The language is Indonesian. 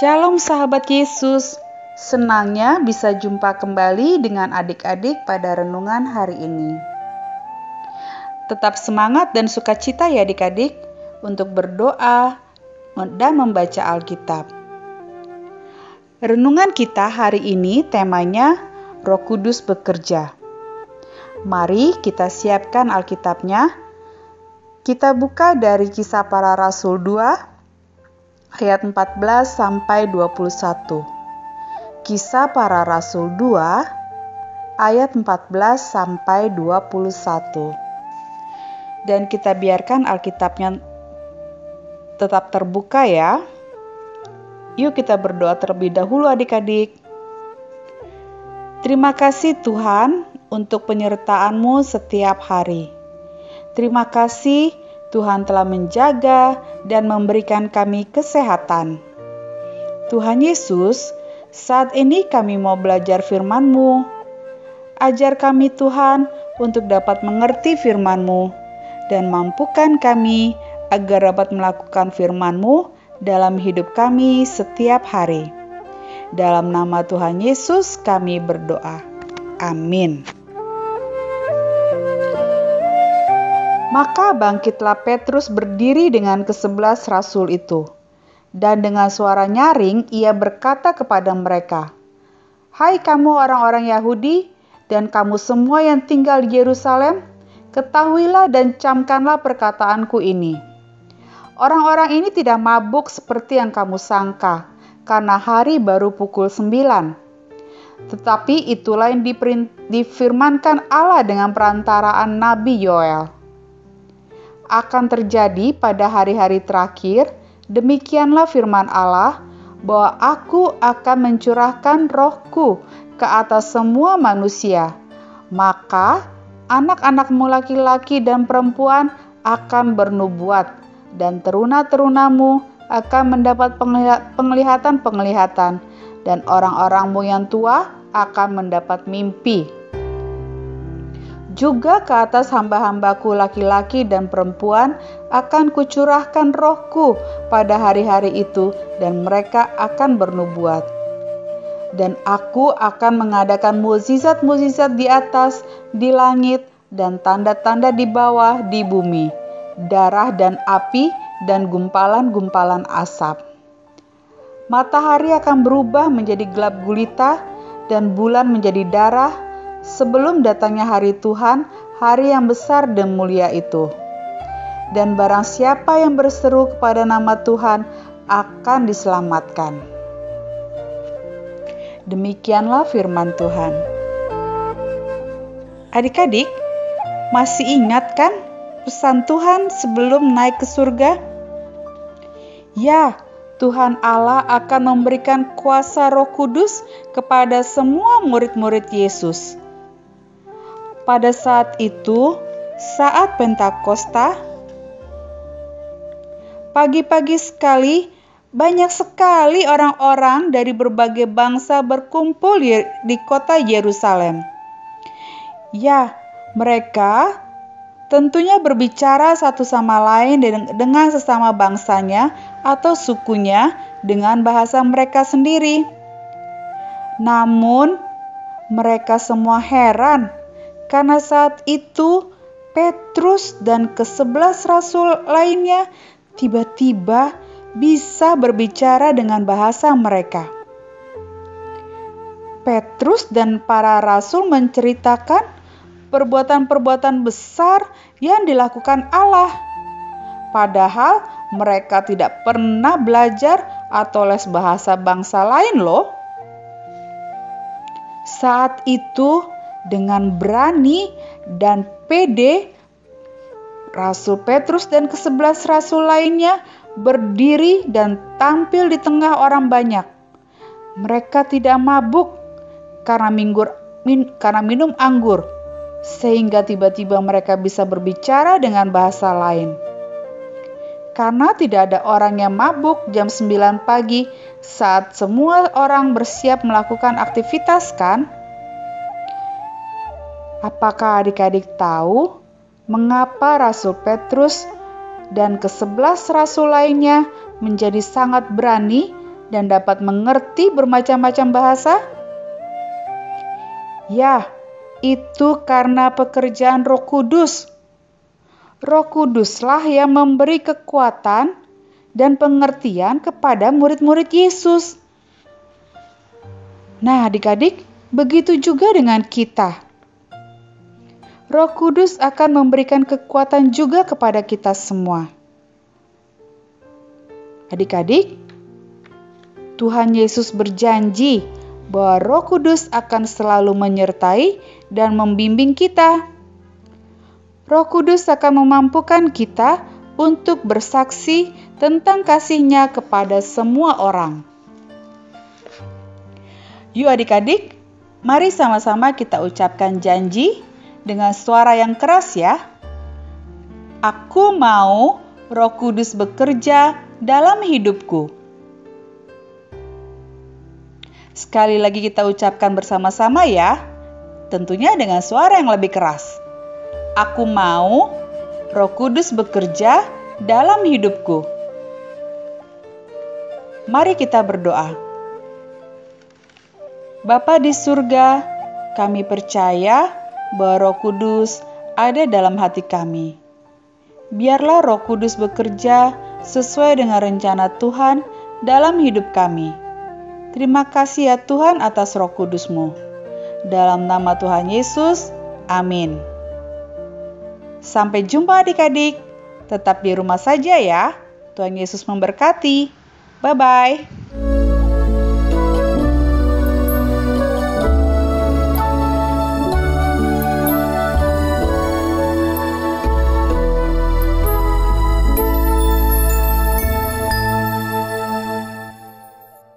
Shalom sahabat Yesus, senangnya bisa jumpa kembali dengan adik-adik pada renungan hari ini. Tetap semangat dan sukacita ya adik-adik untuk berdoa dan membaca Alkitab. Renungan kita hari ini temanya Roh Kudus bekerja. Mari kita siapkan Alkitabnya. Kita buka dari Kisah Para Rasul 2 ayat 14 sampai 21. Kisah para Rasul 2 ayat 14 sampai 21. Dan kita biarkan Alkitabnya tetap terbuka ya. Yuk kita berdoa terlebih dahulu adik-adik. Terima kasih Tuhan untuk penyertaan-Mu setiap hari. Terima kasih Tuhan telah menjaga dan memberikan kami kesehatan. Tuhan Yesus, saat ini kami mau belajar firman-Mu. Ajar kami Tuhan untuk dapat mengerti firman-Mu dan mampukan kami agar dapat melakukan firman-Mu dalam hidup kami setiap hari. Dalam nama Tuhan Yesus kami berdoa. Amin. Maka bangkitlah Petrus berdiri dengan kesebelas rasul itu. Dan dengan suara nyaring ia berkata kepada mereka, Hai kamu orang-orang Yahudi dan kamu semua yang tinggal di Yerusalem, ketahuilah dan camkanlah perkataanku ini. Orang-orang ini tidak mabuk seperti yang kamu sangka, karena hari baru pukul sembilan. Tetapi itulah yang difirmankan Allah dengan perantaraan Nabi Yoel akan terjadi pada hari-hari terakhir, demikianlah firman Allah, bahwa aku akan mencurahkan rohku ke atas semua manusia. Maka anak-anakmu laki-laki dan perempuan akan bernubuat, dan teruna-terunamu akan mendapat penglihatan-penglihatan, dan orang-orangmu yang tua akan mendapat mimpi juga ke atas hamba-hambaku laki-laki dan perempuan akan kucurahkan rohku pada hari-hari itu dan mereka akan bernubuat. Dan aku akan mengadakan mukjizat-mukjizat di atas, di langit, dan tanda-tanda di bawah, di bumi, darah dan api, dan gumpalan-gumpalan asap. Matahari akan berubah menjadi gelap gulita, dan bulan menjadi darah, sebelum datangnya hari Tuhan, hari yang besar dan mulia itu. Dan barang siapa yang berseru kepada nama Tuhan akan diselamatkan. Demikianlah firman Tuhan. Adik-adik, masih ingat kan pesan Tuhan sebelum naik ke surga? Ya, Tuhan Allah akan memberikan kuasa Roh Kudus kepada semua murid-murid Yesus pada saat itu, saat Pentakosta, pagi-pagi sekali banyak sekali orang-orang dari berbagai bangsa berkumpul di kota Yerusalem. Ya, mereka tentunya berbicara satu sama lain dengan sesama bangsanya atau sukunya dengan bahasa mereka sendiri. Namun, mereka semua heran karena saat itu Petrus dan kesebelas rasul lainnya tiba-tiba bisa berbicara dengan bahasa mereka. Petrus dan para rasul menceritakan perbuatan-perbuatan besar yang dilakukan Allah. Padahal mereka tidak pernah belajar atau les bahasa bangsa lain loh. Saat itu dengan berani dan pede, Rasul Petrus dan kesebelas rasul lainnya berdiri dan tampil di tengah orang banyak. Mereka tidak mabuk karena, minggur, min, karena minum anggur, sehingga tiba-tiba mereka bisa berbicara dengan bahasa lain. Karena tidak ada orang yang mabuk jam 9 pagi saat semua orang bersiap melakukan aktivitas kan? Apakah adik-adik tahu mengapa Rasul Petrus dan kesebelas rasul lainnya menjadi sangat berani dan dapat mengerti bermacam-macam bahasa? Ya, itu karena pekerjaan Roh Kudus. Roh Kuduslah yang memberi kekuatan dan pengertian kepada murid-murid Yesus. Nah, adik-adik, begitu juga dengan kita. Roh Kudus akan memberikan kekuatan juga kepada kita semua. Adik-adik, Tuhan Yesus berjanji bahwa Roh Kudus akan selalu menyertai dan membimbing kita. Roh Kudus akan memampukan kita untuk bersaksi tentang kasihnya kepada semua orang. Yuk adik-adik, mari sama-sama kita ucapkan janji dengan suara yang keras ya. Aku mau Roh Kudus bekerja dalam hidupku. Sekali lagi kita ucapkan bersama-sama ya. Tentunya dengan suara yang lebih keras. Aku mau Roh Kudus bekerja dalam hidupku. Mari kita berdoa. Bapa di surga, kami percaya bahwa Roh Kudus ada dalam hati kami. Biarlah Roh Kudus bekerja sesuai dengan rencana Tuhan dalam hidup kami. Terima kasih ya Tuhan atas Roh Kudus-Mu. Dalam nama Tuhan Yesus, amin. Sampai jumpa adik-adik. Tetap di rumah saja ya. Tuhan Yesus memberkati. Bye-bye.